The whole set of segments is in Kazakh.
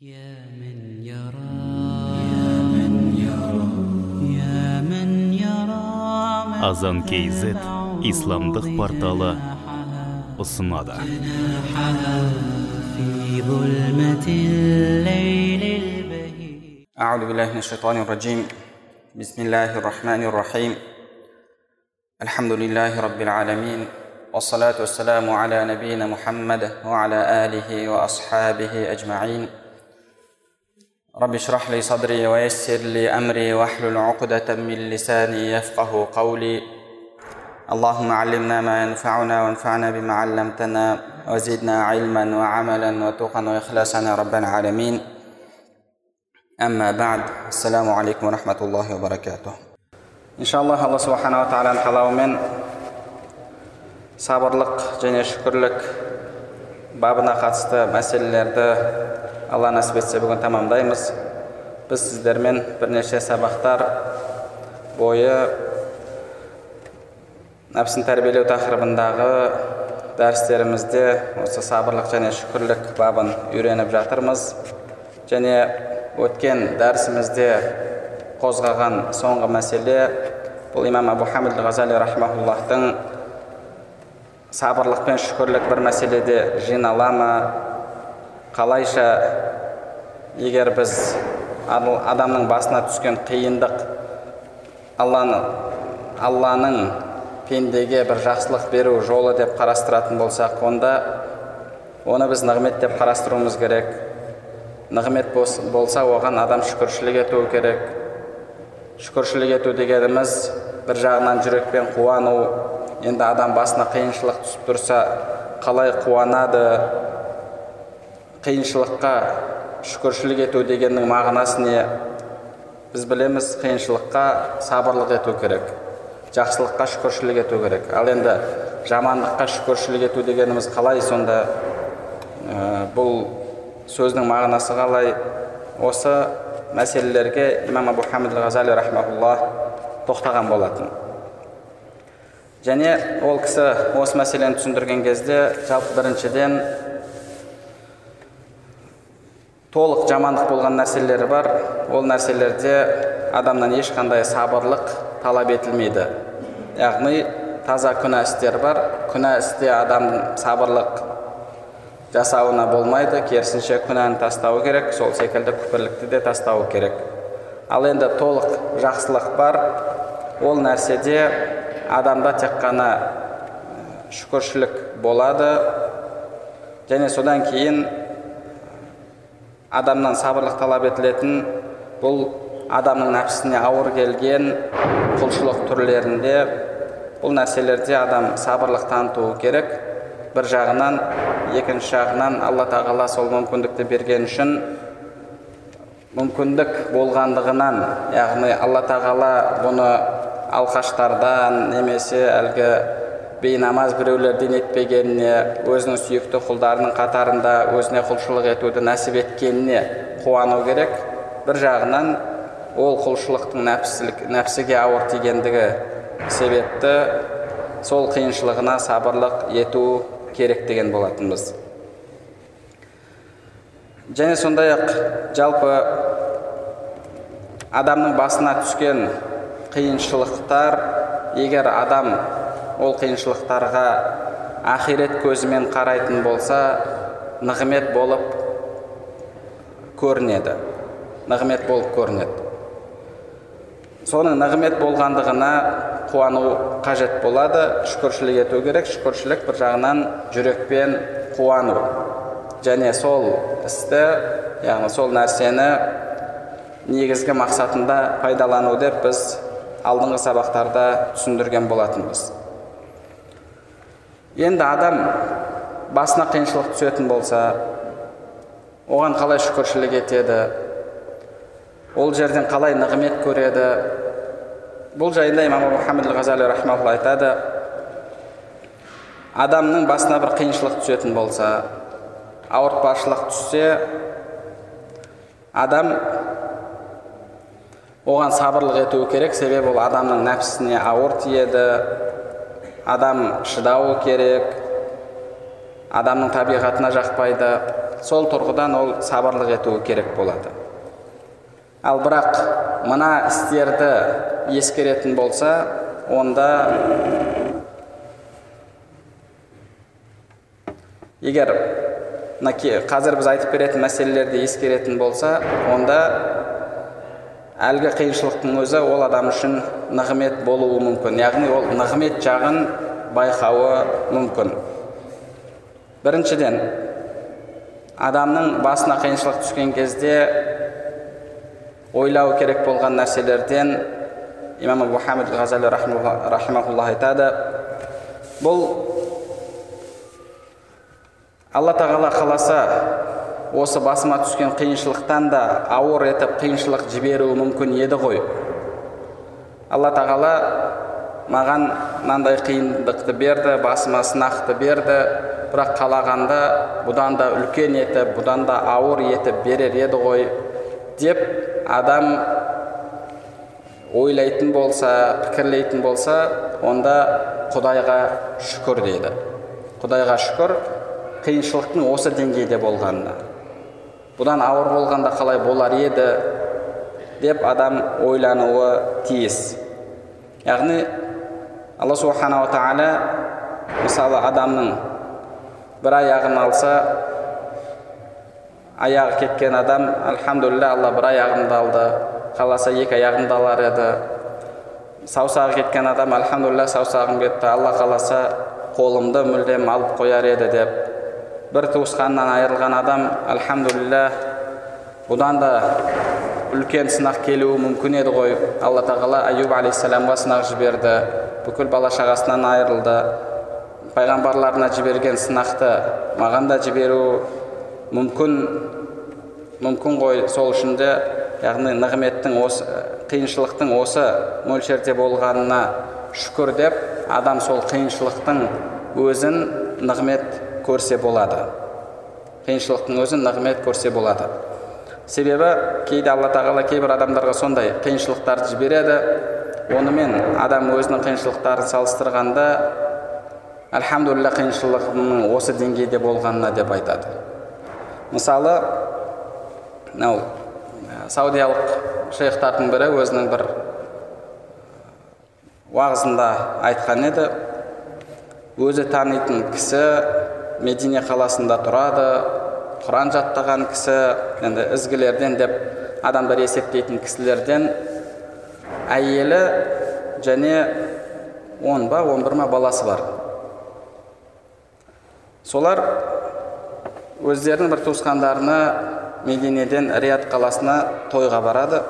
يا من يرى يا من يرى يا من يرى азан kz исламдық порталы ұсынады في ظلمة الليل البهيج أعوذ بالله من الشيطان الرجيم بسم الله الرحمن الرحيم الحمد لله رب العالمين والصلاة والسلام على نبينا محمد وعلى آله وأصحابه أجمعين رب اشرح لي صدري ويسر لي أمري واحلل عقدة من لساني يفقه قولي اللهم علمنا ما ينفعنا وانفعنا بما علمتنا وزدنا علما وعملا وتقا وإخلاصا يا رب العالمين أما بعد السلام عليكم ورحمة الله وبركاته иншаллах алла субханала тағаланың қалауымен сабырлық және шүкірлік бабына қатысты мәселелерді алла нәсіп етсе бүгін тамамдаймыз. Біз сіздермен бірнеше сабақтар бойы нәпсін тәрбиелеу тақырыбындағы дәрістерімізде осы сабырлық және шүкірлік бабын үйреніп жатырмыз. Және өткен дәрісімізде қозғаған соңғы мәселе бұл имам абу хамид ғазали рахмауллахтың сабырлық пен шүкірлік бір мәселеде жинала ма қалайша егер біз адамның басына түскен қиындық алланы алланың пендеге бір жақсылық беру жолы деп қарастыратын болсақ онда оны біз нығмет деп қарастыруымыз керек. Нығмет болса оған адам шүкіршілік етуі керек. Шүкіршілік ету дегеніміз бір жағынан жүрекпен қуану. Енді адам басына қиыншылық түсіп тұрса қалай қуанады? Қиыншылыққа шүкіршілік ету дегеннің мағынасы не? Біз білеміз қиыншылыққа сабырлық ету керек жақсылыққа шүкіршілік ету керек. Ал енді жамандыққа шүкіршілік ету дегеніміз қалай? Сонда Ә, бұл сөздің мағынасы қалай? Осы мәселелерге имам абу хамид ғазали рахмаулла тоқтаған болатын. Және ол кісі осы мәселені түсіндірген кезде жалпы біріншіден толық жамандық болған нәрселері бар. Ол нәрселерде адамнан ешқандай сабырлық талап етілмейді. Яғни таза күнә істер бар. Күнә істе адам сабырлық жасауына болмайды. Керісінше күнәні тастауы керек сол секілді күпірлікті де тастауы керек. Ал енді толық жақсылық бар. Ол нәрседе адамда тек қана шүкіршілік болады. Және содан кейін адамнан сабырлық талап етілетін бұл адамның нәпсісіне ауыр келген құлшылық түрлерінде бұл нәрселерде адам сабырлық танытуы керек. Бір жағынан екінші жағынан алла тағала сол мүмкіндікті берген үшін мүмкіндік болғандығынан яғни алла тағала бұны алқаштардан немесе әлгі бейнамаз біреулерден етпегеніне өзінің сүйікті құлдарының қатарында өзіне құлшылық етуді нәсіп еткеніне қуану керек. Бір жағынан ол құлшылықтың нәпсілік нәпсіге ауыр тигендігі себепті сол қиыншылығына сабырлық ету керек деген болатынбыз. Және сондай ақ жалпы адамның басына түскен қиыншылықтар егер адам ол қиыншылықтарға ақирет көзімен қарайтын болса нығмет болып көрінеді. Нығмет болып көрінеді. Соның нығмет болғандығына қуану қажет болады. Шүкіршілік ету керек. Шүкіршілік бір жағынан жүрекпен қуану. Және сол істі яғни сол нәрсені негізгі мақсатында пайдалану деп біз алдыңғы сабақтарда түсіндірген болатынбыз. Енді адам басына қиыншылық түсетін болса оған қалай шүкіршілік етеді? Ол жерден қалай нығмет көреді? Бұл жайында имам хамид ғазали рахмаулла айтады адамның басына бір қиыншылық түсетін болса ауыртпашылық түссе адам оған сабырлық етуі керек. Себебі ол адамның нәпсісіне ауыр тиеді. Адам шыдауы керек. Адамның табиғатына жақпайды. Сол тұрғыдан ол сабырлық етуі керек болады. Ал бірақ мына істерді ескеретін болса онда егер мына қазір біз айтып беретін мәселелерді ескеретін болса онда әлгі қиыншылықтың өзі ол адам үшін нығмет болуы мүмкін. Яғни ол нығмет жағын байқауы мүмкін. Біріншіден адамның басына қиыншылық түскен кезде ойлау керек болған нәрселерден имам абу хамид ғазали рахимахулла айтады бұл алла тағала қаласа осы басыма түскен қиыншылықтан да ауыр етіп қиыншылық жіберуі мүмкін еді ғой. Алла тағала маған мынандай қиындықты берді басыма сынақты берді бірақ қалағанда бұдан да үлкен етіп бұдан да ауыр етіп берер еді ғой деп адам ойлайтын болса пікірлейтін болса онда құдайға шүкір дейді. Құдайға шүкір қиыншылықтың осы деңгейде болғанына. Бұдан ауыр болғанда қалай болар еді деп адам ойлануы тиіс. Яғни алла субханала тағала мысалы адамның бір аяғын алса аяғы кеткен адам альхамдулилля алла бір аяғымды алды қаласа екі аяғымды алар еді. Саусағы кеткен адам альхамдулилля саусағым кетті алла қаласа қолымды мүлдем алып қояр еді деп бір туысқанынан айырылған адам альхамдулилля бұдан да үлкен сынақ келуі мүмкін еді ғой. Алла тағала аюб алейхисаламға сынақ жіберді. Бүкіл бала шағасынан айырылды. Пайғамбарларына жіберген сынақты маған да жіберу мүмкін мүмкін ғой. Сол үшін де яғни нығметтің осы қиыншылықтың осы мөлшерде болғанына шүкір деп адам сол қиыншылықтың өзін нығмет көрсе болады қиыншылықтың өзін нығмет көрсе болады себебі кейде алла тағала кейбір адамдарға сондай қиыншылықтарды жібереді онымен адам өзінің қиыншылықтарын салыстырғанда альхамдулилля қиыншылығының осы деңгейде болғанына деп айтады мысалы мынау саудиялық шейхтардың бірі өзінің бір уағызында айтқан еді өзі танитын кісі медине қаласында тұрады. Құран жаттаған кісі енді ізгілерден деп адамдар есептейтін кісілерден әйелі және он ба он бір ма баласы бар. Солар өздерінің бір туысқандарына мединеден рият қаласына тойға барады.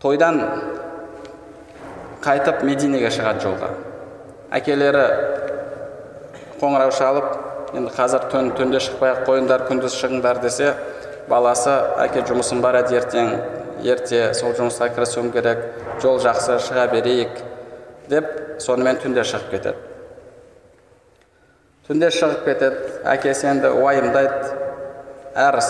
Тойдан қайтып мединеге шығады жолға. Әкелері қоңырау шалып енді қазір түн түнде шықпай ақ қойыңдар күндіз шығыңдар десе баласы әке жұмысым бар еді ертең ерте сол жұмысқа кірісуім керек жол жақсы шыға берейік деп сонымен түнде шығып кетеді. Түнде шығып кетеді әкесі енді уайымдайды әр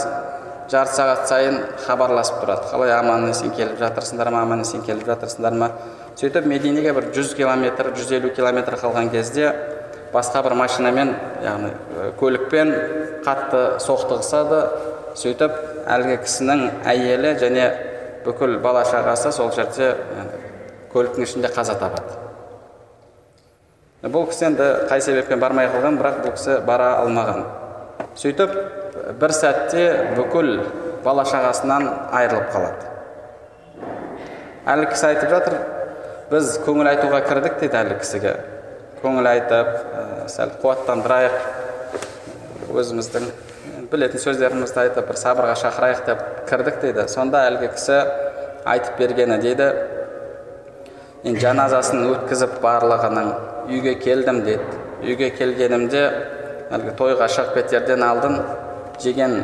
жарты сағат сайын хабарласып тұрады. Қалай аман есен келіп жатырсыңдар ма аман есен келіп жатырсыңдар ма? Сөйтіп мединеге бір жүз километр жүз елу километр қалған кезде басқа бір машинамен яғни көлікпен қатты соқтығысады сөйтіп әлгі кісінің әйелі және бүкіл бала шағасы сол жерде көліктің ішінде қаза табады. Бұл кісі енді қай себеппен бармай қалған бірақ бұл кісі бара алмаған. Сөйтіп бір сәтте бүкіл бала шағасынан айырылып қалады. Әлгі кісі айтып жатыр біз көңіл айтуға кірдік дейді әлгі кісіге. Көңіл айтып сәл қуаттандырайық өзіміздің білетін сөздерімізді айтып бір сабырға шақырайық деп кірдік дейді сонда әлгі кісі айтып бергені дейді енді жаназасын өткізіп барлығының үйге келдім дейді үйге келгенімде әлгі тойға шығып кетерден алдын жеген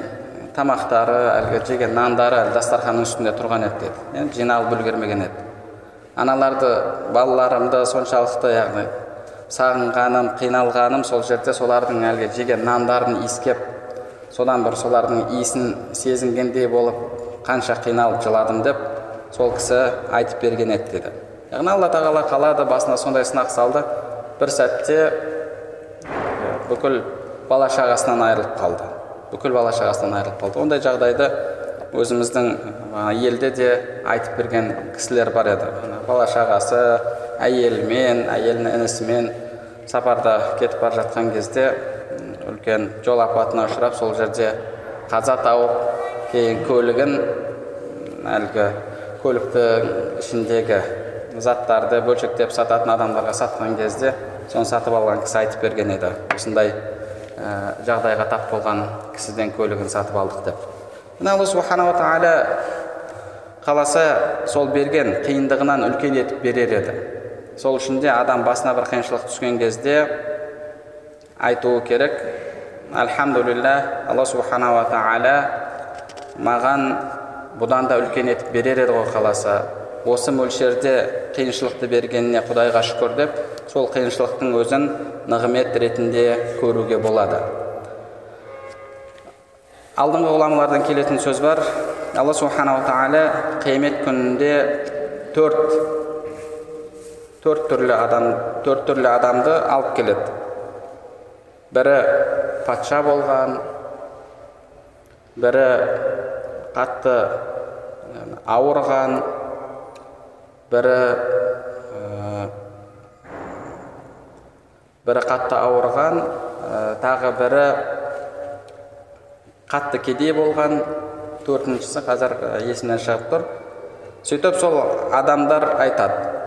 тамақтары әлгі жеген нандары әлі дастарханның үстінде тұрған еді дейді жиналып үлгермеген еді аналарды балаларымды соншалықты яғни сағынғаным қиналғаным сол жерде солардың әлгі жеген нандарын иіскеп содан бір солардың иісін сезінгендей болып қанша қиналып жыладым деп сол кісі айтып берген еді деді. Яғни алла тағала қалады басына сондай сынақ салды. Бір сәтте бүкіл бала шағасынан айырылып қалды. Бүкіл бала шағасынан айырылып қалды. Ондай жағдайды өзіміздің елде де айтып берген кісілер бар еді. Бала шағасы әйелімен әйелінің інісімен сапарда кетіп бара жатқан кезде үлкен жол апатына ұшырап сол жерде қаза тауып кейін көлігін әлгі көліктің ішіндегі заттарды бөлшектеп сататын адамдарға сатқан кезде соны сатып алған кісі айтып берген еді. Осындай ә, жағдайға тап болған кісіден көлігін сатып алдық деп. Мына алла субханала тағала қаласа сол берген қиындығынан үлкен етіп берер еді. Сол үшін де адам басына бір қиыншылық түскен кезде айтуы керек. Альхамдулилля алла субханала тағала маған бұдан да үлкен етіп берер еді ғой қаласа. Осы мөлшерде қиыншылықты бергеніне құдайға шүкір деп сол қиыншылықтың өзін нығмет ретінде көруге болады. Алдыңғы ғұламалардан келетін сөз бар. Алла субханала тағала қиямет күнінде төрт төрт түрлі адам төрт түрлі адамды алып келеді. Бірі патша болған бірі қатты ауырған бірі бірі қатты ауырған тағы бірі қатты кедей болған. Төртіншісі қазір есімнен шығып тұр. Сөйтіп сол адамдар айтады.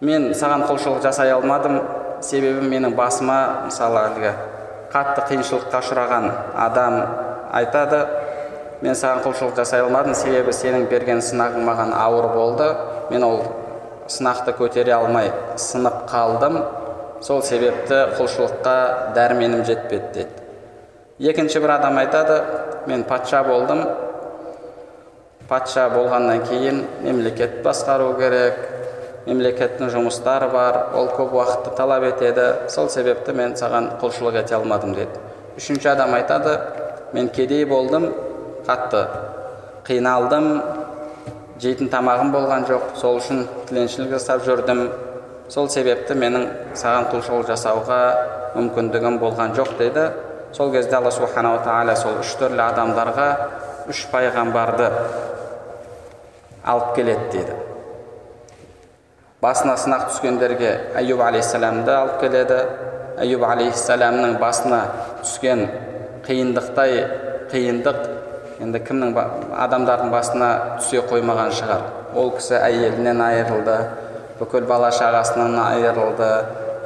Мен саған құлшылық жасай алмадым. Себебі менің басыма мысалы әлгі қатты қиыншылыққа ұшыраған адам айтады. Мен саған құлшылық жасай алмадым себебі сенің берген сынағың маған ауыр болды. Мен ол сынақты көтере алмай сынып қалдым. Сол себепті құлшылыққа дәрменім жетпеді деді. Екінші бір адам айтады мен патша болдым. Патша болғаннан кейін мемлекет басқару керек. Мемлекеттің жұмыстары бар. Ол көп уақытты талап етеді. Сол себепті мен саған құлшылық ете алмадым деді. Үшінші адам айтады мен кедей болдым қатты қиналдым жейтін тамағым болған жоқ сол үшін тіленшілік жасап жүрдім. Сол себепті менің саған құлшылық жасауға мүмкіндігім болған жоқ дейді сол кезде алла субханала тағала сол үш түрлі адамдарға үш пайғамбарды алып келеді дейді басына сынақ түскендерге аюб алейхисаламды алып келеді. Аюб алейхисаламның басына түскен қиындықтай қиындық енді кімнің адамдардың басына түсе қоймаған шығар. Ол кісі әйелінен айырылды бүкіл бала шағасынан айырылды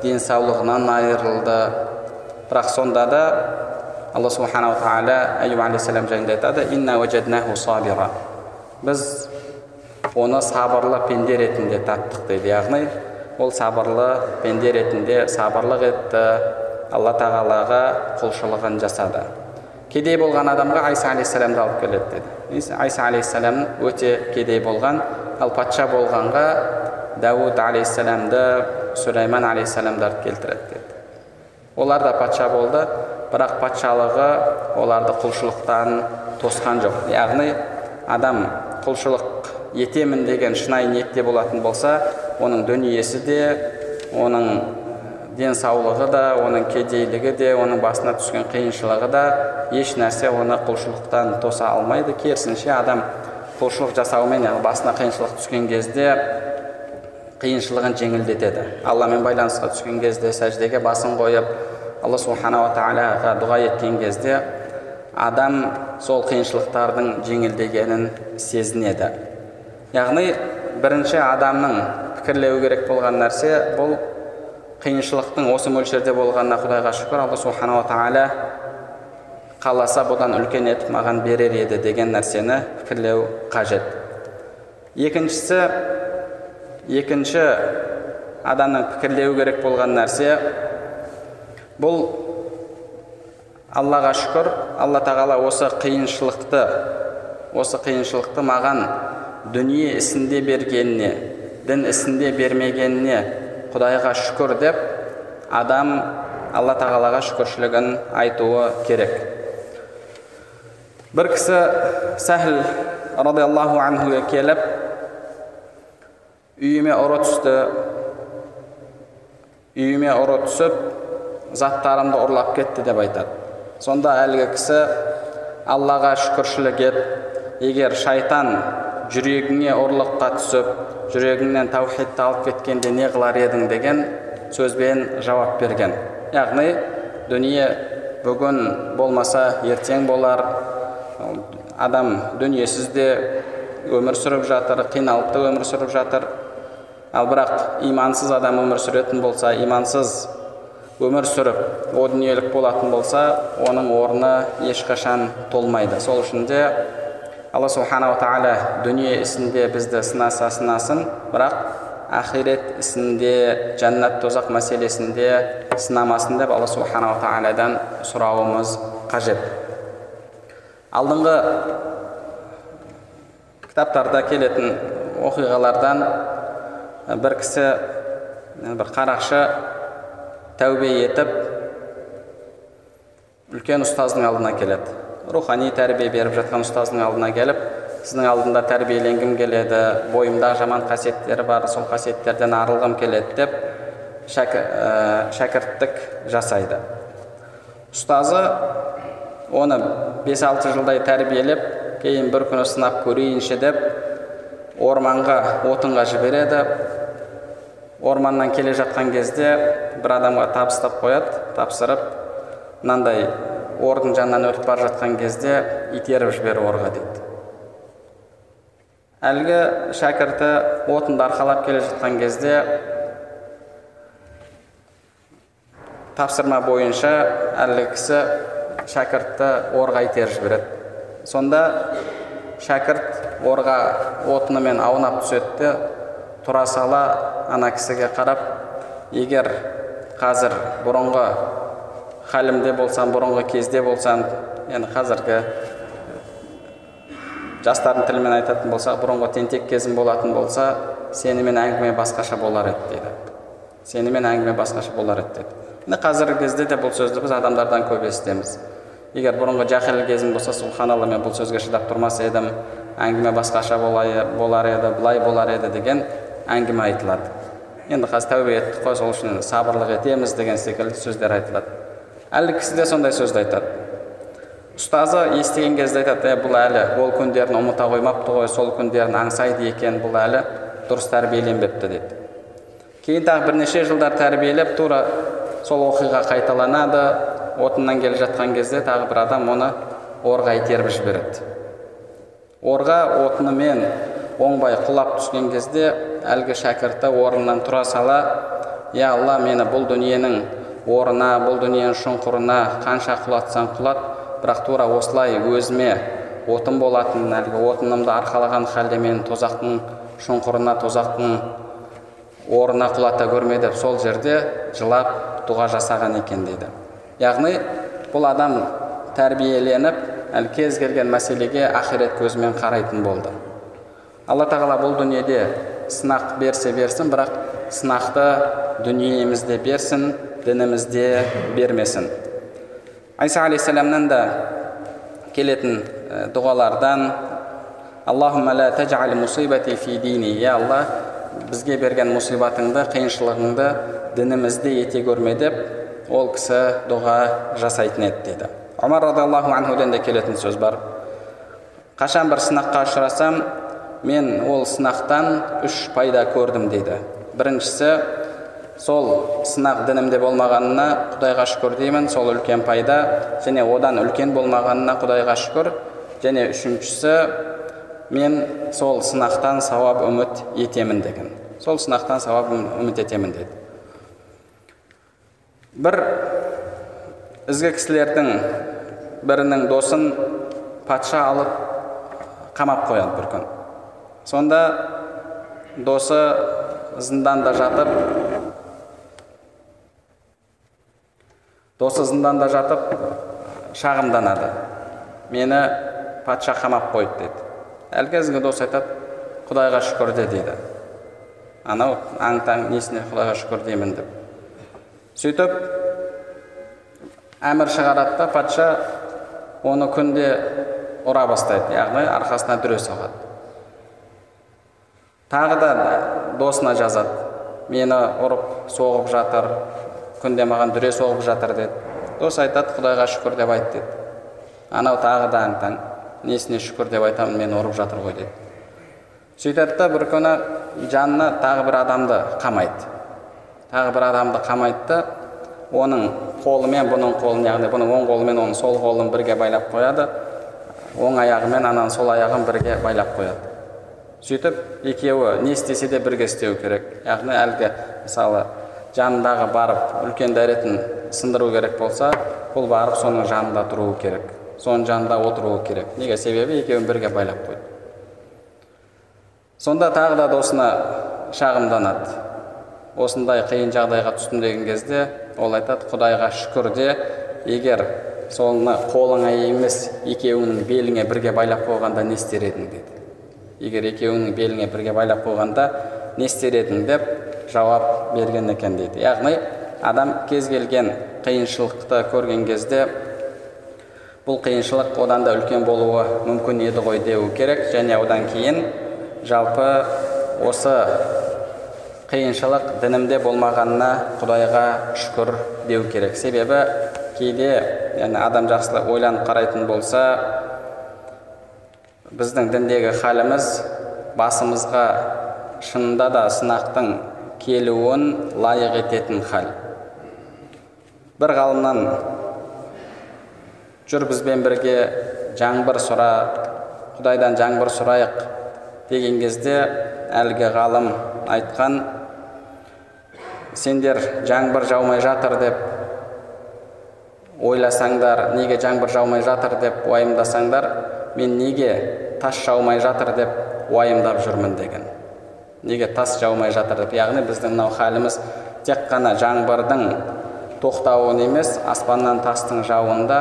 денсаулығынан айырылды. Бірақ сонда да алла субханала тағала аюб алейхисалам жайында айтады инна біз оны сабырлы пенде ретінде таптық дейді. Яғни ол сабырлы пенде ретінде сабырлық етті алла тағалаға құлшылығын жасады. Кедей болған адамға айса алейхисаламды алып келеді деді айса алейхисалам өте кедей болған. Ал патша болғанға дәуд алейхисаламды сүлейман алейхисаламдарды келтіреді деді олар да патша болды. Бірақ патшалығы оларды құлшылықтан тосқан жоқ. Яғни адам құлшылық етемін деген шынайы ниетте болатын болса оның дүниесі де оның денсаулығы да оның кедейлігі де оның басына түскен қиыншылығы да еш нәрсе оны құлшылықтан тоса алмайды. Керісінше адам құлшылық жасауымен яғни басына қиыншылық түскен кезде қиыншылығын жеңілдетеді. Алламен байланысқа түскен кезде сәждеге басын қойып алла субханала тағалаға дұға еткен кезде адам сол қиыншылықтардың жеңілдегенін сезінеді. Яғни бірінші адамның пікірлеу керек болған нәрсе бұл қиыншылықтың осы мөлшерде болғанына құдайға шүкір. Алла субханала тағала қаласа бұдан үлкен етіп маған берер еді деген нәрсені пікірлеу қажет. Екіншісі екінші адамның пікірлеу керек болған нәрсе бұл аллаға шүкір. Алла тағала осы қиыншылықты осы қиыншылықты маған дүние ісінде бергеніне дін ісінде бермегеніне құдайға шүкір деп адам алла тағалаға шүкіршілігін айтуы керек. Бір кісі сәхіл радиаллаху анхуге келіп үйіме ұры түсті. Үйіме ұры түсіп заттарымды ұрлап кетті деп айтады. Сонда әлгі кісі аллаға шүкіршілік ет. Егер шайтан жүрегіңе ұрлыққа түсіп жүрегіңнен таухидты алып кеткенде не қылар едің деген сөзбен жауап берген. Яғни дүние бүгін болмаса ертең болар. Адам дүниесіз де өмір сүріп жатыр қиналып та өмір сүріп жатыр. Ал бірақ имансыз адам өмір сүретін болса имансыз өмір сүріп о дүниелік болатын болса оның орны ешқашан толмайды. Сол үшін де алла субханала тағала дүние ісінде бізді сынаса сынасын бірақ ақирет ісінде жәннат тозақ мәселесінде сынамасын деп алла субханала тағаладан сұрауымыз қажет алдыңғы кітаптарда келетін оқиғалардан бір кісі бір қарақшы тәубе етіп үлкен ұстаздың алдына келеді рухани тәрбие беріп жатқан ұстаздың алдына келіп сіздің алдында тәрбиеленгім келеді бойымда жаман қасиеттер бар сол қасиеттерден арылғым келеді деп шәкірттік жасайды. Ұстазы оны 5-6 жылдай тәрбиелеп кейін бір күні сынап көрейінші деп орманға отынға жібереді. Орманнан келе жатқан кезде бір адамға табыстап қояды тапсырып мынандай ордың жанынан өтіп бара жатқан кезде итеріп жібер орға дейді әлгі шәкірті отынды арқалап келе жатқан кезде тапсырма бойынша әлгі кісі шәкіртті орға итеріп жібереді. Сонда шәкірт орға отынымен аунап түседі де тұра сала ана кісіге қарап егер қазір бұрынғы халімде болсам бұрынғы кезде болсам енді қазіргі жастардың тілімен айтатын болсақ бұрынғы тентек кезім болатын болса сенімен әңгіме басқаша болар еді дейді сенімен әңгіме басқаша болар еді деді міне қазіргі кезде де бұл сөзді біз адамдардан көп естеміз егер бұрынғы жахил кезім болса субханалла мен бұл сөзге шыдап тұрмас едім әңгіме басқаша болар еді былай болар еді деген әңгіме айтылады енді қазір тәубе еттік қой сол үшін сабырлық етеміз деген секілді сөздер айтылады әлгі кісі де сондай сөзді айтады. Ұстазы естіген кезде айтады бұл әлі ол күндерін ұмыта қоймапты ғой сол күндерін аңсайды екен бұл әлі дұрыс тәрбиеленбепті деді. Кейін тағы бірнеше жылдар тәрбиелеп тура сол оқиға қайталанады. Отыннан келе жатқан кезде тағы бір адам оны орға итеріп жібереді. Орға отынымен оңбай құлап түскен кезде әлгі шәкірті орнынан тұра сала я алла мені бұл дүниенің орына бұл дүниенің шұңқырына қанша құлатсаң құлат бірақ тура осылай өзіме отын болатын әлгі отынымды арқалаған халде мені тозақтың шұңқырына тозақтың орнына құлата көрме деп сол жерде жылап дұға жасаған екен дейді. Яғни бұл адам тәрбиеленіп әлі кез келген мәселеге ақирет көзімен қарайтын болды. Алла тағала бұл дүниеде сынақ берсе берсін бірақ сынақты дүниемізде берсін дінімізде бермесін. Айса алейхисаламнан да келетін дұғалардан аллахумма ла тажал мусибати фи дини я алла бізге берген мұсибатыңды қиыншылығыңды дінімізде ете көрме деп ол кісі дұға жасайтын еді дейді омар радиаллаху анхуден де келетін сөз бар. Қашан бір сынаққа ұшырасам мен ол сынақтан үш пайда көрдім дейді біріншісі сол сынақ дінімде болмағанына құдайға шүкір деймін сол үлкен пайда. Және одан үлкен болмағанына құдайға шүкір. Және үшіншісі мен сол сынақтан сауап үміт етемін деген. Сол сынақтан сауап үміт етемін деді. бір ізгі кісілердің бірінің досын патша алып қамап қояды бір күн. Сонда досы зынданда жатып досы зынданда жатып шағымданады. Мені патша қамап қойды деді. Әлгі ізгі дос айтады құдайға шүкір де дейді. Анау аң таң несіне құдайға шүкір деймін деп. Сөйтіп әмір шығарады да патша оны күнде ұра бастайды яғни арқасына дүре соғады. Тағы да досына жазады мені ұрып соғып жатыр күнде маған дүре соғып жатыр деді. Досы айтады құдайға шүкір деп айт деді. Анау тағы да аң таң несіне шүкір деп айтамын мені ұрып жатыр ғой деді. Сөйтеді да бір күні жанына тағы бір адамды қамайды. Тағы бір адамды қамайды да оның қолымен бұның қолын яғни бұның оң қолы мен оның сол қолын бірге байлап қояды. Оң аяғы мен ананың сол аяғын бірге байлап қояды. Сөйтіп екеуі не істесе де бірге істеу керек. Яғни әлгі мысалы жанындағы барып үлкен дәретін сындыру керек болса бұл барып соның жанында тұруы керек соның жанында отыруы керек. Неге? Себебі екеуін бірге байлап қойды. Сонда тағы да досына шағымданады. Осындай қиын жағдайға түстім деген кезде ол айтады құдайға шүкір де егер соны қолыңа емес екеуіңнің беліңе бірге байлап қойғанда не істер едің? деді. Егер екеуіңнің беліңе бірге байлап қойғанда не істер едің? деп жауап берген екен дейді. Яғни адам кез келген қиыншылықты көрген кезде бұл қиыншылық одан да үлкен болуы мүмкін еді ғой деу керек. Және одан кейін жалпы осы қиыншылық дінімде болмағанына құдайға шүкір деу керек. Себебі кейде яғни адам жақсылап ойланып қарайтын болса біздің діндегі халіміз басымызға шынында да сынақтың келуін лайық ететін хал бір ғалымнан жүр бізбен бірге жаңбыр сұра құдайдан жаңбыр сұрайық деген кезде әлгі ғалым айтқан сендер жаңбыр жаумай жатыр деп ойласаңдар неге жаңбыр жаумай жатыр деп уайымдасаңдар мен неге тас жаумай жатыр деп уайымдап жүрмін деген. Неге тас жаумай жатыр деп? Яғни біздің мынау халіміз тек қана жаңбырдың тоқтауын емес аспаннан тастың жауында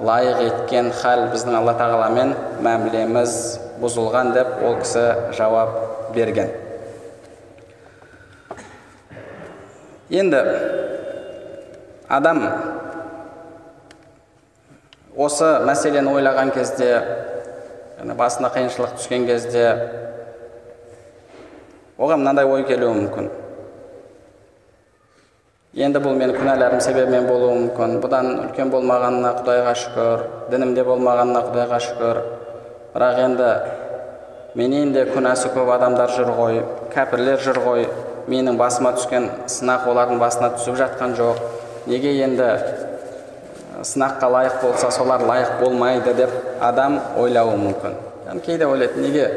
лайық еткен хал біздің алла тағаламен мәмілеміз бұзылған деп ол кісі жауап берген. Енді адам осы мәселені ойлаған кезде басына қиыншылық түскен кезде оған мынандай ой келуі мүмкін енді бұл менің күнәларым себебімен болуы мүмкін бұдан үлкен болмағанына құдайға шүкір дінімде болмағанына құдайға шүкір бірақ енді менен де күнәсі көп адамдар жүр ғой кәпірлер жүр ғой менің басыма түскен сынақ олардың басына түсіп жатқан жоқ неге енді сынаққа лайық болса солар лайық болмайды деп адам ойлауы мүмкін кейде ойлайды неге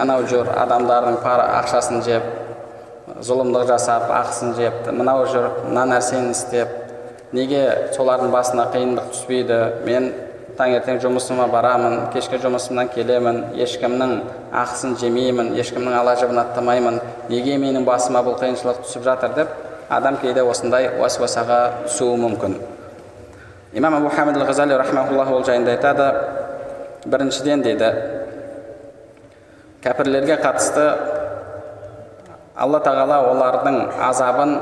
анау жүр адамдардың пара ақшасын жеп зұлымдық жасап ақысын жеп мынау жүр мына нәрсені істеп. Неге солардың басына қиындық түспейді? Мен таңертең жұмысыма барамын кешке жұмысымнан келемін ешкімнің ақысын жемеймін ешкімнің ала жібін аттамаймын. Неге менің басыма бұл қиыншылық түсіп жатыр деп адам кейде осындай уәсуасаға түсуі мүмкін. Имам абу хамид ал ғазали ол жайында айтады. Біріншіден дейді кәпірлерге қатысты алла тағала олардың азабын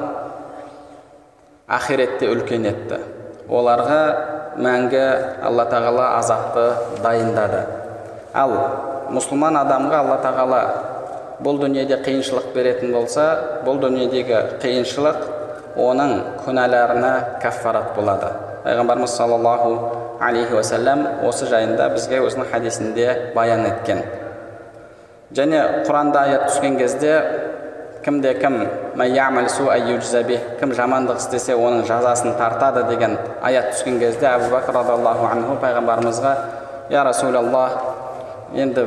ақиретте үлкен етті. Оларға мәңгі алла тағала азапты дайындады. Ал мұсылман адамға алла тағала бұл дүниеде қиыншылық беретін болса бұл дүниедегі қиыншылық оның күнәларына кәффарат болады. Пайғамбарымыз саллаллаху алейхи уассалам осы жайында бізге өзінің хадисінде баян еткен. Және құранда аят түскен кезде кімде кім кім жамандық істесе оның жазасын тартады деген аят түскен кезде әбу бәкір радиаллаху анху пайғамбарымызға я расулаллах енді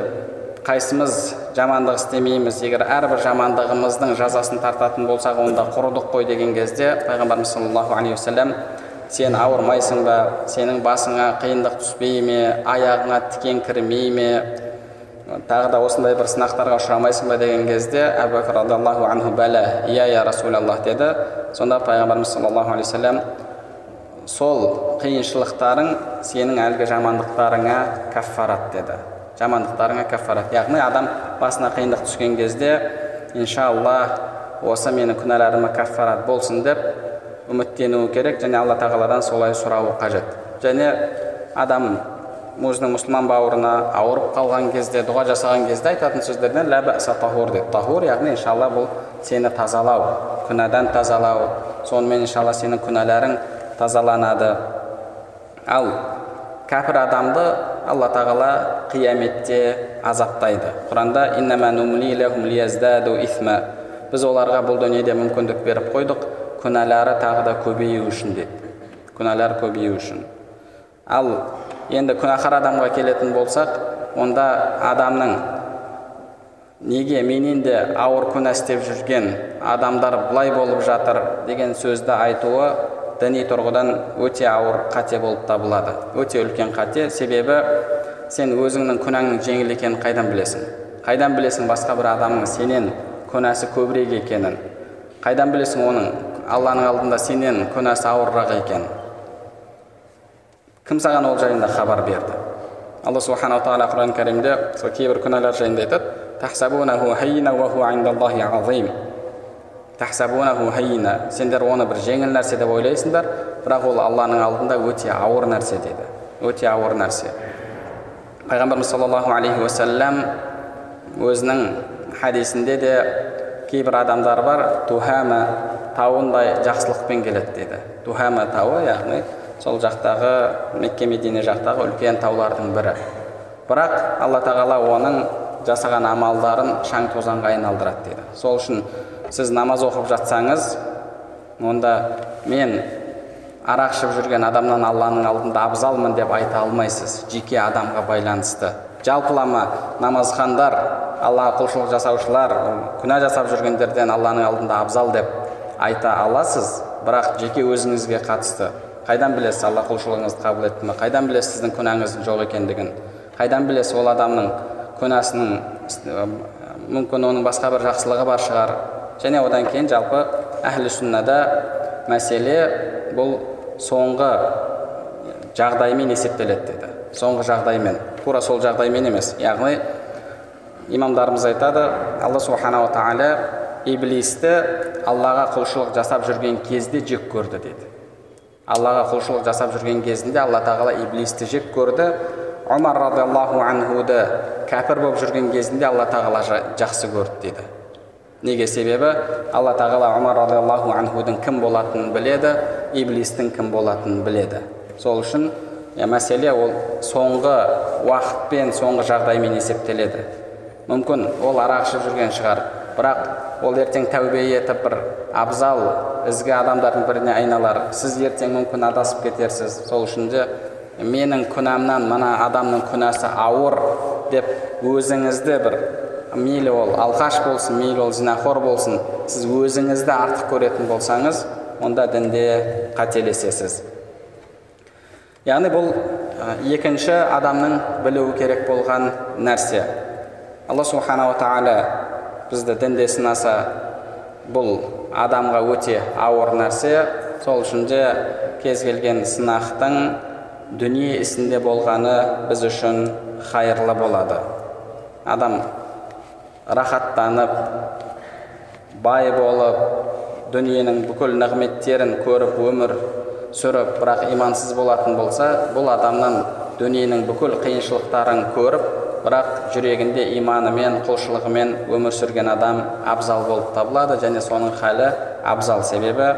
қайсымыз жамандық істемейміз егер әрбір жамандығымыздың жазасын тартатын болсақ онда құрыдық қой деген кезде пайғамбарымыз саллаллаху алейхи уассалам сен ауырмайсың ба? Сенің басыңа қиындық түспей ме? Аяғыңа тікен кірмей ме? Тағы да осындай бір сынақтарға ұшырамайсың ба деген кезде әбу бәкір радиаллаху анху бәлә иә я расулаллах деді. Сонда пайғамбарымыз саллаллаху алейхи вассалам сол қиыншылықтарың сенің әлгі жамандықтарыңа кәффарат деді. Жамандықтарыңа кәффарат яғни адам басына қиындық түскен кезде иншалла осы менің күнәларыма кәффарат болсын деп үміттенуі керек және алла тағаладан солай сұрауы қажет. Және адам өзінің мұсылман бауырына ауырып қалған кезде дұға жасаған кезде айтатын сөздерден лә тахур дейді тахур яғни иншалла бұл сені тазалау күнәдан тазалау. Сонымен иншалла сенің күнәларың тазаланады. Ал кәпір адамды алла тағала қияметте азаптайды. Құранда біз оларға бұл дүниеде мүмкіндік беріп қойдық күнәлары тағы да көбею үшін деді күнәлар көбею үшін. Ал енді күнәһар адамға келетін болсақ онда адамның неге менен де ауыр күнә істеп жүрген адамдар былай болып жатыр деген сөзді айтуы діни тұрғыдан өте ауыр қате болып табылады. Өте үлкен қате. Себебі сен өзіңнің күнәңнің жеңіл екенін қайдан білесің? Қайдан білесің басқа бір адамның сенен күнәсі көбірек екенін? Қайдан білесің оның алланың алдында сенен күнәсі ауырырақ екенін? Кім саған ол жайында хабар берді алла субханала тағала құран кәрімде сол кейбір күнәлар жайында айтады сендер оны бір жеңіл нәрсе деп ойлайсыңдар бірақ ол алланың алдында өте ауыр нәрсе дейді өте ауыр нәрсе пайғамбарымыз саллаллаху алейхи уассалам өзінің хадисінде де кейбір адамдар бар тухама тауындай жақсылықпен келеді дейді тухама тауы яғни сол жақтағы мекке медине жақтағы үлкен таулардың бірі. Бірақ алла тағала оның жасаған амалдарын шаң тозаңға айналдырады дейді сол үшін сіз намаз оқып жатсаңыз онда мен арақ ішіп жүрген адамнан алланың алдында абзалмын деп айта алмайсыз. Жеке адамға байланысты. Жалпылама намазхандар аллаға құлшылық жасаушылар күнә жасап жүргендерден алланың алдында абзал деп айта аласыз. Бірақ жеке өзіңізге қатысты. Қайдан білесіз алла құлшылығыңызды қабыл етті ме қайдан білесіз сіздің күнәңіздің жоқ екендігін қайдан білесіз ол адамның күнәсінің мүмкін оның басқа бір жақсылығы бар шығар және одан кейін жалпы әхлі сүннада мәселе бұл соңғы жағдаймен есептеледі деді соңғы жағдаймен тура сол жағдаймен емес яғни имамдарымыз айтады алла субханала тағала иблисті аллаға құлшылық жасап жүрген кезде жек көрді дейді аллаға құлшылық жасап жүрген кезінде алла тағала иблисті жек көрді. Омар радиаллаху анхуды кәпір болып жүрген кезінде алла тағала жақсы көрді дейді неге себебі? Алла тағала омар радиаллаху анхудың кім болатынын біледі иблистің кім болатынын біледі. Сол үшін ә, мәселе ол соңғы уақытпен соңғы жағдаймен есептеледі. Мүмкін ол арақ ішіп жүрген шығар. Бірақ ол ертең тәубе етіп бір абзал ізгі адамдардың біріне айналар. Сіз ертең мүмкін адасып кетерсіз. Сол үшін де менің күнәмнан мына адамның күнәсі ауыр деп өзіңізді бір мейлі ол алқаш болсын мейлі ол зінахор болсын сіз өзіңізді артық көретін болсаңыз онда дінде қателесесіз. Яғни бұл екінші адамның білуі керек болған нәрсе. Алла субханала тағала бізді дінде сынаса бұл адамға өте ауыр нәрсе. Сол үшін де кез келген сынақтың дүние ісінде болғаны біз үшін хайырлы болады. Адам рахаттанып бай болып дүниенің бүкіл нығметтерін көріп өмір сүріп бірақ имансыз болатын болса бұл адамнан дүниенің бүкіл қиыншылықтарын көріп бірақ жүрегінде иманымен құлшылығымен өмір сүрген адам абзал болып табылады және соның халі абзал себебі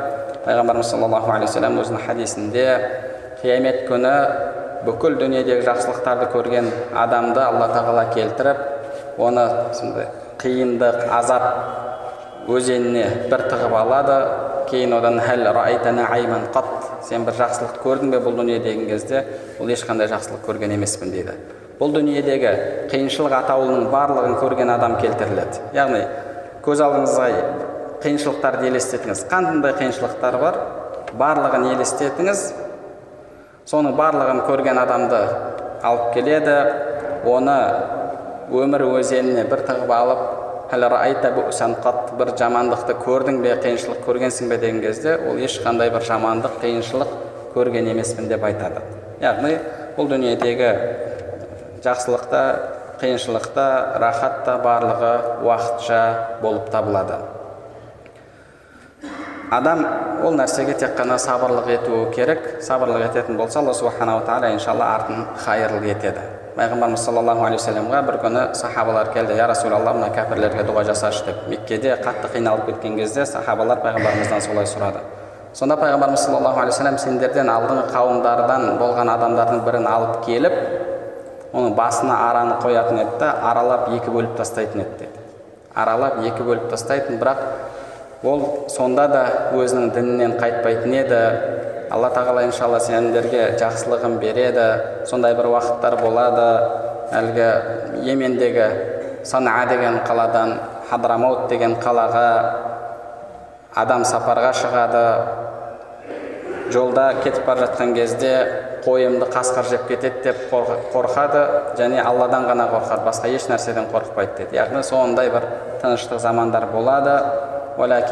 пайғамбарымыз саллаллаху алейхи вассалам өзінің хадисінде қиямет күні бүкіл дүниедегі жақсылықтарды көрген адамды алла тағала келтіріп оны қиындық азап өзеніне бір тығып алады. Кейін одан қат сен бір жақсылық көрдің бе бұл дүние деген кезде ол ешқандай жақсылық көрген емеспін дейді. Бұл дүниедегі қиыншылық атаулының барлығын көрген адам келтіріледі. Яғни көз алдыңызға қиыншылықтарды елестетіңіз. Қандай қиыншылықтар бар барлығын елестетіңіз. Соның барлығын көрген адамды алып келеді. Оны өмір өзеніне бір тығып алып бір жамандықты көрдің бе қиыншылық көргенсің бе? деген кезде ол ешқандай бір жамандық қиыншылық көрген емеспін деп айтады. Яғни бұл дүниедегі жақсылық та қиыншылық та рахат та барлығы уақытша болып табылады. Адам ол нәрсеге тек қана сабырлық етуі керек. Сабырлық ететін болса алла субханала тағала иншалла артын хайырлы етеді. Пайғамбарымыз саллаллаху алейхи вассаламға бір күні сахабалар келді. Я расулалла мына кәпірлерге дұға жасашы деп. Меккеде қатты қиналып кеткен кезде сахабалар пайғамбарымыздан солай сұрады. Сонда пайғамбарымыз саллаллаху алейхи вассалам сендерден алдыңғы қауымдардан болған адамдардың бірін алып келіп оның басына араны қоятын еді да аралап екі бөліп тастайтын еді деді. Аралап екі бөліп тастайтын бірақ ол сонда да өзінің дінінен қайтпайтын еді. Алла тағала иншалла сендерге жақсылығын береді. Сондай бір уақыттар болады. Әлгі йемендегі сана деген қаладан хадрамаут деген қалаға адам сапарға шығады. Жолда кетіп бара жатқан кезде қойымды қасқыр жеп кетеді деп қорқады және алладан ғана қорқады. Басқа еш нәрседен қорықпайды деді. Яғни сондай бір тыныштық замандар болады. Бірақ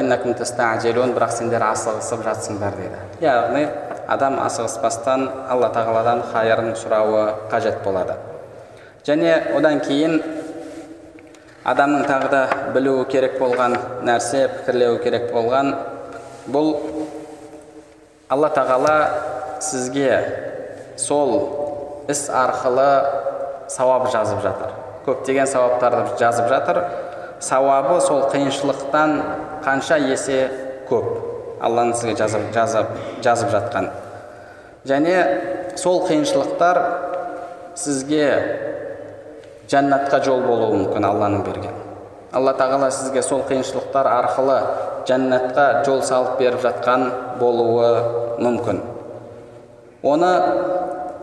сендер асығысып жатсыңдар дейді яғни адам асығыспастан алла тағаладан хайырын сұрауы қажет болады. Және одан кейін адамның тағы да білуі керек болған нәрсе пікірлеуі керек болған бұл алла тағала сізге сол іс арқылы сауап жазып жатыр. Көптеген сауаптарды жазып жатыр. Сауабы сол қиыншылықтан қанша есе көп. Алланың сізге жазып, жазып, жазып жатқан. Және сол қиыншылықтар сізге жәннатқа жол болуы мүмкін алланың берген. Алла тағала сізге сол қиыншылықтар арқылы жәннатқа жол салып беріп жатқан болуы мүмкін. Оны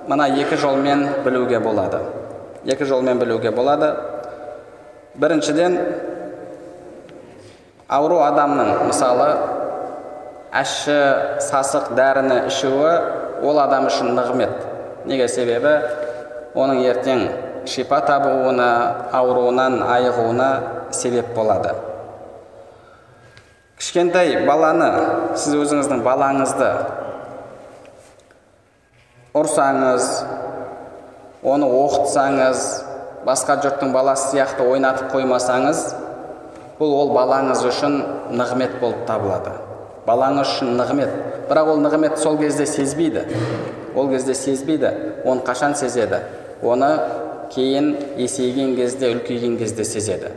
мына екі жолмен білуге болады екі жолмен білуге болады біріншіден ауру адамның мысалы әші сасық дәріні ішуі ол адам үшін нығмет неге себебі оның ертең шипа табуына ауруынан айығуына себеп болады кішкентай баланы сіз өзіңіздің балаңызды ұрсаңыз оны оқытсаңыз басқа жұрттың баласы сияқты ойнатып қоймасаңыз бұл ол балаңыз үшін нығмет болып табылады. Балаңыз үшін нығмет. Бірақ ол нығмет сол кезде сезбейді. Ол кезде сезбейді оны қашан сезеді? Оны кейін есейген кезде үлкейген кезде сезеді.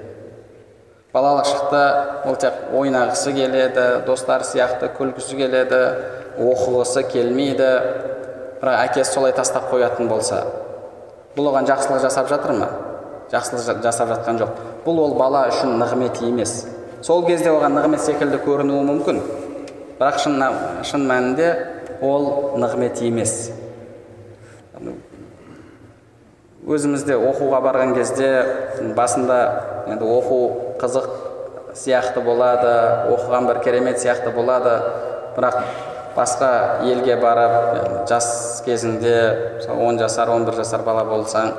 Балалық шақта ол тек ойнағысы келеді достары сияқты күлгісі келеді оқығысы келмейді. Бірақ әкесі солай тастап қоятын болса бұл оған жақсылық жасап жатыр ма? Жақсылық жасап жатқан жоқ. Бұл ол бала үшін нығмет емес. Сол кезде оған нығмет секілді көрінуі мүмкін. Бірақ шын, шын мәнінде ол нығмет емес. Өзімізде оқуға барған кезде басында енді оқу қызық сияқты болады оқыған бір керемет сияқты болады. Бірақ басқа елге барып жас кезіңде он жасар 11 жасар бала болсаң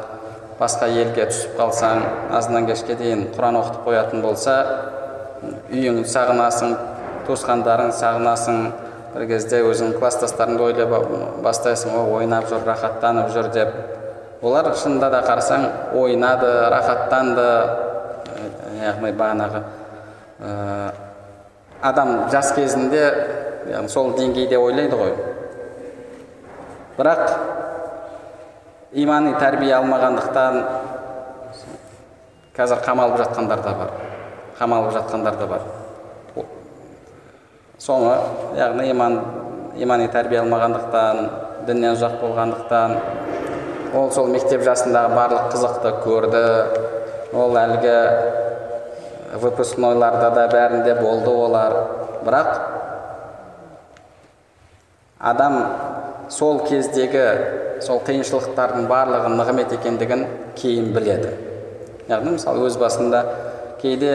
басқа елге түсіп қалсаң азаннан кешке дейін құран оқытып қоятын болса үйіңді сағынасың туысқандарың сағынасың бір кезде өзің класстастарыңды ойлай бастайсың о ойнап жүр рахаттанып жүр деп. Олар шынында да қарасаң ойнады рахаттанды. Яғни бағанағы ә, адам жас кезінде яғни сол деңгейде ойлайды ғой бірақ имани тәрбие алмағандықтан қазір қамалып жатқандар да бар қамалып жатқандар да бар соңы яғни иман имани тәрбие алмағандықтан діннен ұзақ болғандықтан ол сол мектеп жасындағы барлық қызықты көрді ол әлгі выпускнойларда да бәрінде болды олар бірақ адам сол кездегі сол қиыншылықтардың барлығы нығмет екендігін кейін біледі. Яғни мысалы өз басында кейде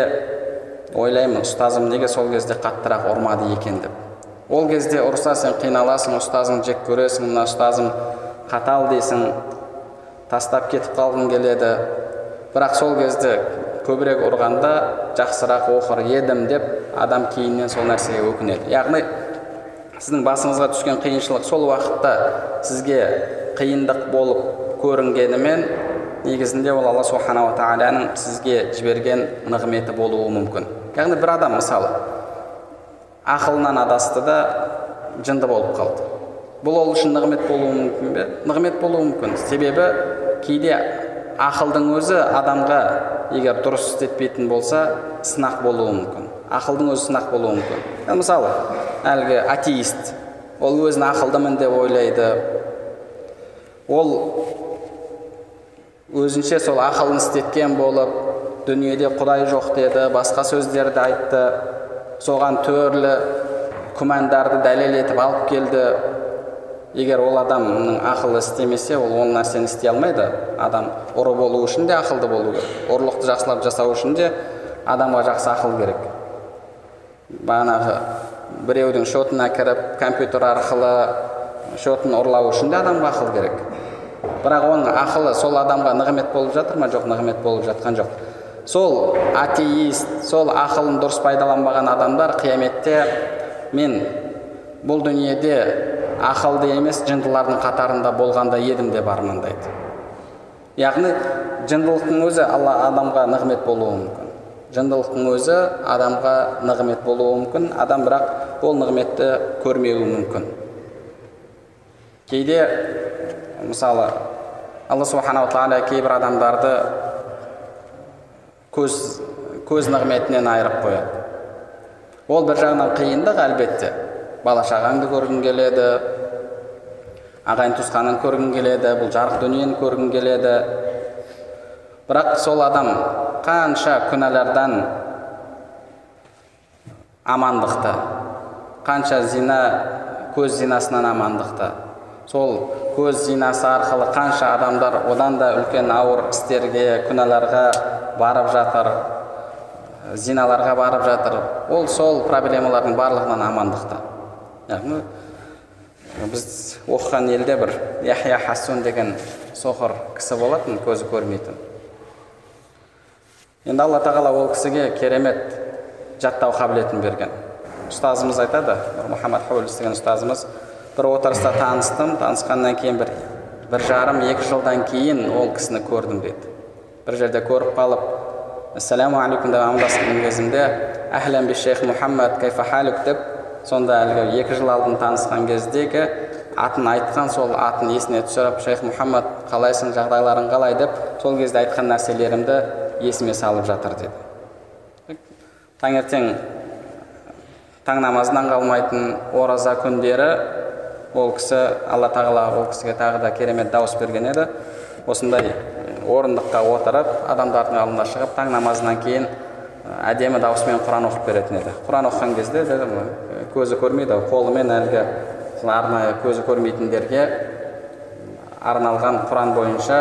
ойлаймын ұстазым неге сол кезде қаттырақ ұрмады екен? деп. Ол кезде ұрса сен қиналасың ұстазыңды жек көресің мына ұстазым қатал дейсің тастап кетіп қалғың келеді. Бірақ сол кезде көбірек ұрғанда жақсырақ оқыр едім деп адам кейіннен сол нәрсеге өкінеді. Яғни сіздің басыңызға түскен қиыншылық сол уақытта сізге қиындық болып көрінгенімен негізінде ол алла субханала тағаланың сізге жіберген нығметі болуы мүмкін. Яғни бір адам мысалы ақылынан адасты да жынды болып қалды. Бұл ол үшін нығмет болуы мүмкін бе? Нығмет болуы мүмкін. Себебі кейде ақылдың өзі адамға егер дұрыс істетпейтін болса сынақ болуы мүмкін. Ақылдың өзі сынақ болуы мүмкін. Мысалы әлгі атеист ол өзін ақылдымын деп ойлайды. Ол өзінше сол ақылын істеткен болып дүниеде құдай жоқ деді басқа сөздерді айтты соған түрлі күмәндарды дәлел етіп алып келді. Егер ол адамның ақылы істемесе ол ол нәрсені істей алмайды. Адам ұры болу үшін де ақылды болу керек. Ұрлықты жақсылап жасау үшін де адамға жақсы ақыл керек. Бағанағы біреудің шотына кіріп компьютер арқылы шотын ұрлау үшін де адамға ақыл керек. Бірақ оның ақылы сол адамға нығмет болып жатыр ма? Жоқ нығмет болып жатқан жоқ. Сол атеист сол ақылын дұрыс пайдаланбаған адамдар қияметте мен бұл дүниеде ақылды емес жындылардың қатарында болғанда едім деп армандайды. Яғни жындылықтың өзі алла адамға нығмет болуы мүмкін. Жындылықтың өзі адамға нығмет болуы мүмкін. Адам бірақ ол нығметті көрмеуі мүмкін. Кейде мысалы алла субханала тағала кейбір адамдарды көз көз нығметінен айырып қояды. Ол бір жағынан қиындық әлбетте. Бала шағаңды көргің келеді ағайын туысқанын көргің келеді бұл жарық дүниені көргің келеді. Бірақ сол адам қанша күнәлардан амандықты қанша зина көз зинасынан амандықты сол көз зинасы арқылы қанша адамдар одан да үлкен ауыр істерге күнәларға барып жатыр зиналарға барып жатыр ол сол проблемалардың барлығынан амандықты яғни біз оқыған елде бір яхия хасун деген соқыр кісі болатын көзі көрмейтін енді алла тағала ол кісіге керемет жаттау қабілетін берген ұстазымыз айтады мұхаммад хулис деген ұстазымыз бір отырыста таныстым танысқаннан кейін бір бір жарым екі жылдан кейін ол кісіні көрдім дейді бір жерде көріп қалып ассаламу алейкум деп амандасқан кезімде әхлен би шейх мұхаммад кайфа деп сонда әлгі екі жыл алдын танысқан кездегі атын айтқан сол атын есіне түсіріп шейх мұхаммад қалайсың жағдайларың қалай деп сол кезде айтқан нәрселерімді есіме салып жатыр деді. Таңертең таң намазынан қалмайтын ораза күндері ол кісі алла тағала ол кісіге тағы да керемет дауыс берген еді. Осындай орындыққа отырып адамдардың алдына шығып таң намазынан кейін әдемі дауыспен құран оқып беретін еді. Құран оқыған кезде көзі көрмейді қолымен әлгі арнайы көзі көрмейтіндерге арналған құран бойынша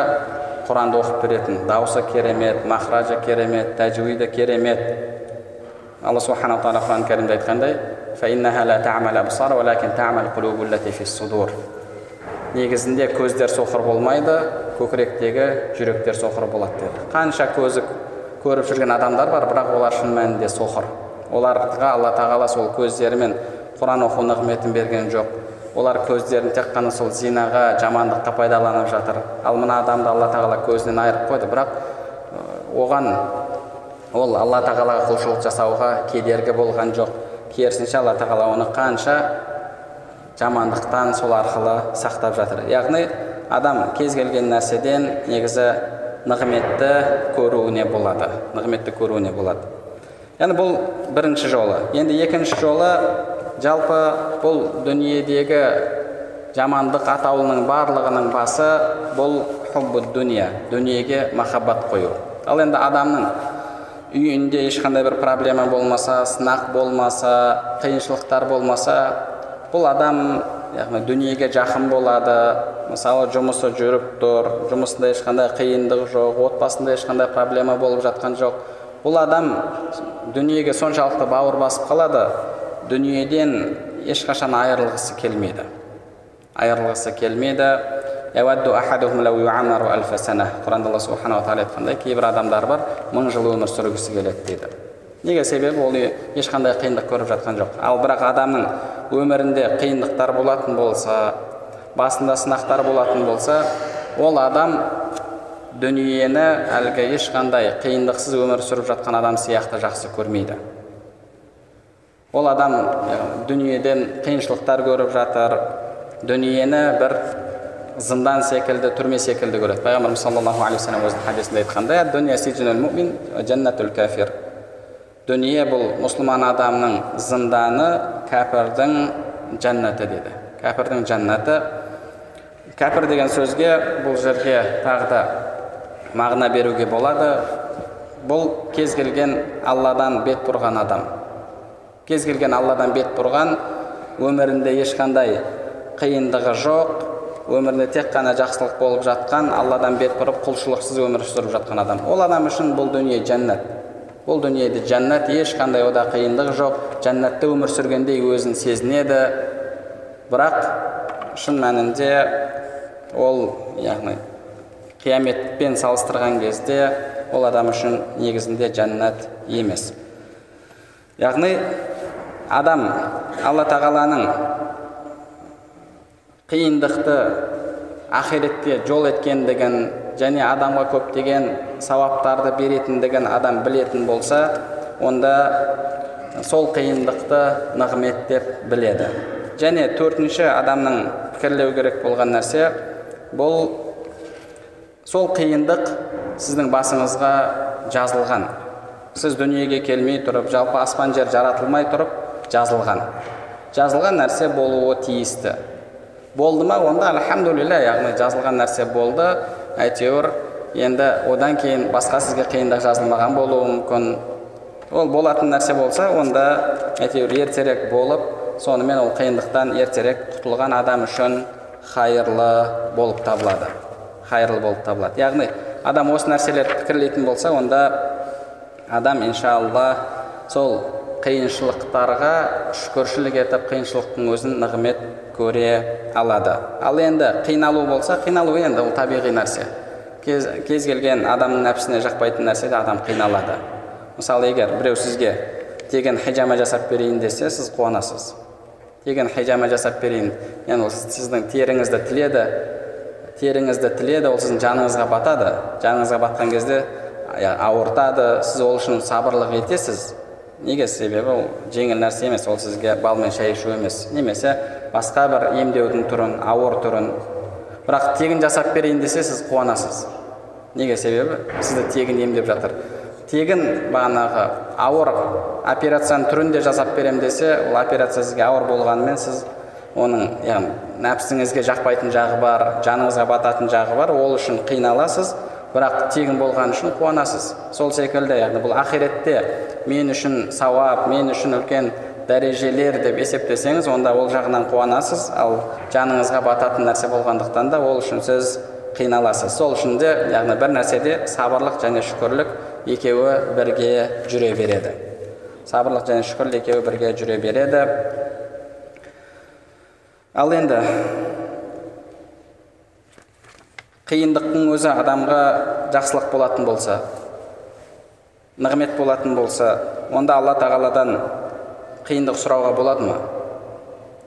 құранды оқып беретін дауысы керемет махражы керемет тәжуиді керемет алла субханала тағала құран кәрімде айтқандай негізінде көздер соқыр болмайды көкіректегі жүректер соқыр болады деді қанша көзі көріп жүрген адамдар бар бірақ олар шын мәнінде соқыр оларға алла тағала сол көздерімен құран оқу нығметін берген жоқ олар көздерін тек қана сол зинаға жамандыққа пайдаланып жатыр. Ал мына адамды алла тағала көзінен айырып қойды. Бірақ оған ол алла тағалаға құлшылық жасауға кедергі болған жоқ. Керісінше алла тағала оны қанша жамандықтан сол арқылы сақтап жатыр. Яғни адам кез келген нәрседен негізі нығметті көруіне болады. Нығметті көруіне болады. Яғни бұл бірінші жолы. Енді екінші жолы жалпы бұл дүниедегі жамандық атаулының барлығының басы бұл хуббу дүния дүниеге махаббат қою. Ал енді адамның үйінде ешқандай бір проблема болмаса сынақ болмаса қиыншылықтар болмаса бұл адам яғни дүниеге жақын болады. Мысалы жұмысы жүріп тұр жұмысында ешқандай қиындық жоқ отбасында ешқандай проблема болып жатқан жоқ. Бұл адам дүниеге соншалықты бауыр басып қалады. Дүниеден ешқашан айырылғысы келмейді айырылғысы келмейді құранда алла субханала тағала айтқандай кейбір адамдар бар мың жыл өмір сүргісі келеді дейді неге себебі ол ешқандай қиындық көріп жатқан жоқ ал бірақ адамның өмірінде қиындықтар болатын болса басында сынақтар болатын болса ол адам дүниені әлгі ешқандай қиындықсыз өмір сүріп жатқан адам сияқты жақсы көрмейді ол адам дүниеден қиыншылықтар көріп жатыр. Дүниені бір зындан секілді түрме секілді көреді. Пайғамбарымыз саллаллаху алейхи вассалам өзінің хадисінде айтқандай дүние бұл мұсылман адамның зынданы кәпірдің жәннаты деді. Кәпірдің жәннаты кәпір деген сөзге бұл жерге тағы да мағына беруге болады. Бұл кез келген алладан бет бұрған адам. Кез келген алладан бет бұрған өмірінде ешқандай қиындығы жоқ өмірінде тек қана жақсылық болып жатқан алладан бет бұрып құлшылықсыз өмір сүріп жатқан адам. Ол адам үшін бұл дүние жәннат бұл дүниеде жәннат ешқандай ода қиындық жоқ. Жәннатта өмір сүргендей өзін сезінеді. Бірақ шын мәнінде ол яғни қияметпен салыстырған кезде ол адам үшін негізінде жәннат емес. Яғни адам алла тағаланың қиындықты ақиретте жол еткендігін және адамға көптеген сауаптарды беретіндігін адам білетін болса онда сол қиындықты нығмет деп біледі. Және төртінші адамның пікірлеу керек болған нәрсе бұл сол қиындық сіздің басыңызға жазылған. Сіз дүниеге келмей тұрып жалпы аспан жер жаратылмай тұрып жазылған. Жазылған нәрсе болуы тиісті. Болды ма? Онда альхамдулилля яғни жазылған нәрсе болды. Әйтеуір енді одан кейін басқа сізге қиындық жазылмаған болуы мүмкін. Ол болатын нәрсе болса онда әйтеуір ертерек болып сонымен ол қиындықтан ертерек құтылған адам үшін хайырлы болып табылады. Хайырлы болып табылады. Яғни адам осы нәрселерді пікірлейтін болса онда адам иншалла сол қиыншылықтарға шүкіршілік етіп қиыншылықтың өзін нығмет көре алады. Ал енді қиналу болса қиналу енді ол табиғи нәрсе. Кез, кез келген адамның нәпсісіне жақпайтын нәрседе адам қиналады. Мысалы егер біреу сізге тегін хижама жасап берейін десе сіз қуанасыз. Тегін хижама жасап берейін яғни ол сіздің теріңізді тіледі. Теріңізді тіледі ол сіздің жаныңызға батады. Жаныңызға батқан кезде ауыртады. Сіз ол үшін сабырлық етесіз. Неге себебі ол жеңіл нәрсе емес ол сізге балмен шай ішу емес. Немесе басқа бір емдеудің түрін ауыр түрін. Бірақ тегін жасап берейін десе сіз қуанасыз. Неге себебі? Сізді тегін емдеп жатыр. Тегін бағанағы ауыр операцияның түрінде жасап берем десе ол операция сізге ауыр болғанымен сіз оның яғни нәпсіңізге жақпайтын жағы бар жаныңызға бататын жағы бар. Ол үшін қиналасыз. Бірақ тегін болған үшін қуанасыз. Сол секілді яғни бұл ақиретте мен үшін сауап мен үшін үлкен дәрежелер деп есептесеңіз онда ол жағынан қуанасыз. Ал жаныңызға бататын нәрсе болғандықтан да ол үшін сіз қиналасыз. Сол үшін де яғни бір нәрседе сабырлық және шүкірлік екеуі бірге жүре береді. Сабырлық және шүкірлік екеуі бірге жүре береді. Ал енді қиындықтың өзі адамға жақсылық болатын болса нығмет болатын болса онда алла тағаладан қиындық сұрауға болады ма?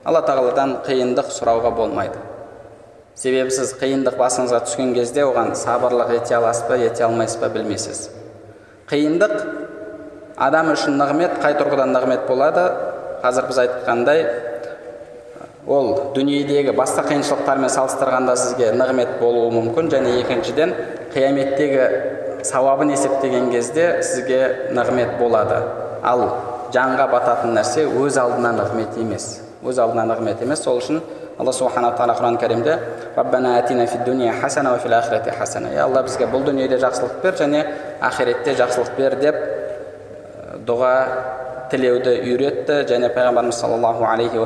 Алла тағаладан қиындық сұрауға болмайды. Себебі сіз қиындық басыңызға түскен кезде оған сабырлық ете аласыз ба ете алмайсыз ба білмейсіз. Қиындық адам үшін нығмет қай тұрғыдан нығмет болады? Қазір біз айтқандай ол дүниедегі басқа қиыншылықтармен салыстырғанда сізге нығмет болуы мүмкін. Және екіншіден қияметтегі сауабын есептеген кезде сізге нығмет болады. Ал жанға бататын нәрсе өз алдына нығмет емес. Өз алдына нығмет емес. Сол үшін алла субханала тағала құран кәрімде хасана хасана алла бізге бұл дүниеде жақсылық бер және ақиретте жақсылық бер деп дұға тілеуді үйретті. Және пайғамбарымыз саллаллаху алейхи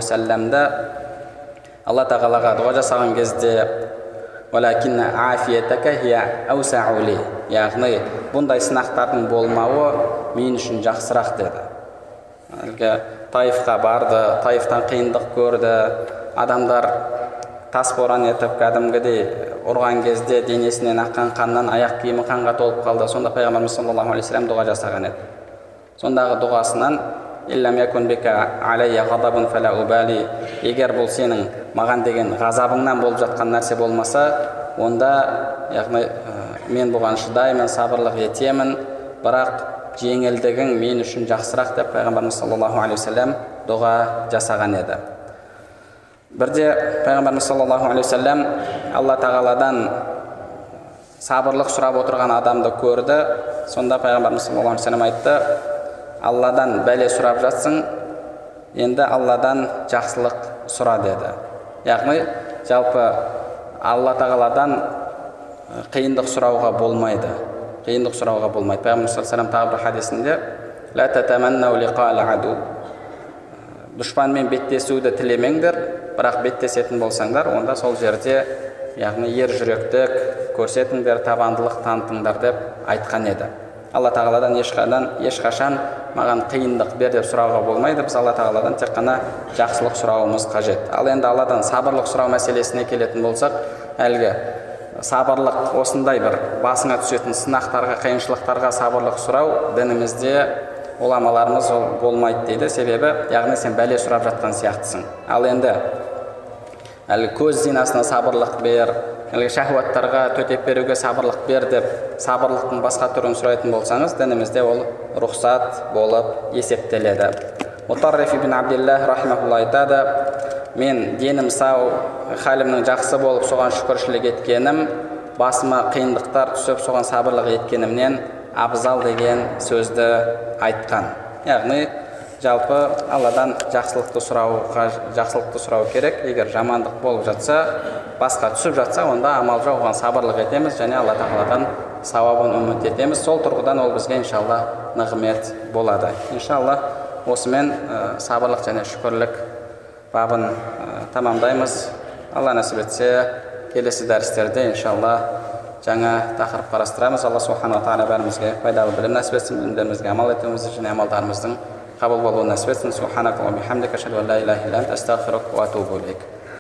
алла тағалаға дұға жасаған кезде яғни бұндай сынақтардың болмауы мен үшін жақсырақ деді әлгі таифқа барды таифтан қиындық көрді адамдар тас боран етіп кәдімгідей ұрған кезде денесінен аққан қаннан аяқ киімі қанға толып қалды сонда пайғамбарымыз саллаллаху алейхи дұға жасаған еді сондағы дұғасынан егер бұл сенің маған деген ғазабыңнан болып жатқан нәрсе болмаса онда яғни мен бұған шыдаймын сабырлық етемін. Бірақ жеңілдігің мен үшін жақсырақ деп пайғамбарымыз саллаллаху алейхи уассалам дұға жасаған еді. Бірде пайғамбарымыз саллаллаху алейхи уассалам алла тағаладан сабырлық сұрап отырған адамды көрді. Сонда пайғамбарымыз саллаллаху алейхи айтты алладан бәле сұрап жатсың енді алладан жақсылық сұра деді. Яғни жалпы алла тағаладан қиындық сұрауға болмайды. Қиындық сұрауға болмайды. Пайғамбар саллаллаху тағы бір хадисінде дұшпанмен беттесуді тілемеңдер бірақ беттесетін болсаңдар онда сол жерде яғни ер жүректік көрсетіңдер табандылық танытыңдар деп айтқан еді. Алла тағаладан ешқадан ешқашан маған қиындық бер деп сұрауға болмайды. Біз алла тағаладан тек қана жақсылық сұрауымыз қажет. Ал енді алладан сабырлық сұрау мәселесіне келетін болсақ әлгі сабырлық осындай бір басыңа түсетін сынақтарға қиыншылықтарға сабырлық сұрау дінімізде ғұламаларымыз ол болмайды дейді. Себебі яғни сен бәле сұрап жатқан сияқтысың. Ал енді әлгі көз зинасына сабырлық бер әлгі шахуаттарға төтеп беруге сабырлық бер деп сабырлықтың басқа түрін сұрайтын болсаңыз дінімізде ол рұқсат болып есептеледі. Мутарриф ибн абдиллах айтады мен денім сау халімнің жақсы болып соған шүкіршілік еткенім басыма қиындықтар түсіп соған сабырлық еткенімнен абзал деген сөзді айтқан яғни жалпы алладан жақсылықты сұрауға жақсылықты сұрау керек. Егер жамандық болып жатса басқа түсіп жатса онда амал жоқ оған сабырлық етеміз және алла тағаладан сауабын үміт етеміз. Сол тұрғыдан ол бізге иншалла нығмет болады. Иншалла осымен ә, сабырлық және шүкірлік бабын ә, тамамдаймыз. Алла нәсіп етсе келесі дәрістерде иншалла жаңа тақырып қарастырамыз. Алла субханала тағала бәрімізге пайдалы білім нәсіп етсін білімдерімізге амал етуімізді және амалдарымыздың قبل والله الناس سبحانك وبحمدك أشهد أن لا إله إلا أنت أستغفرك وأتوب إليك.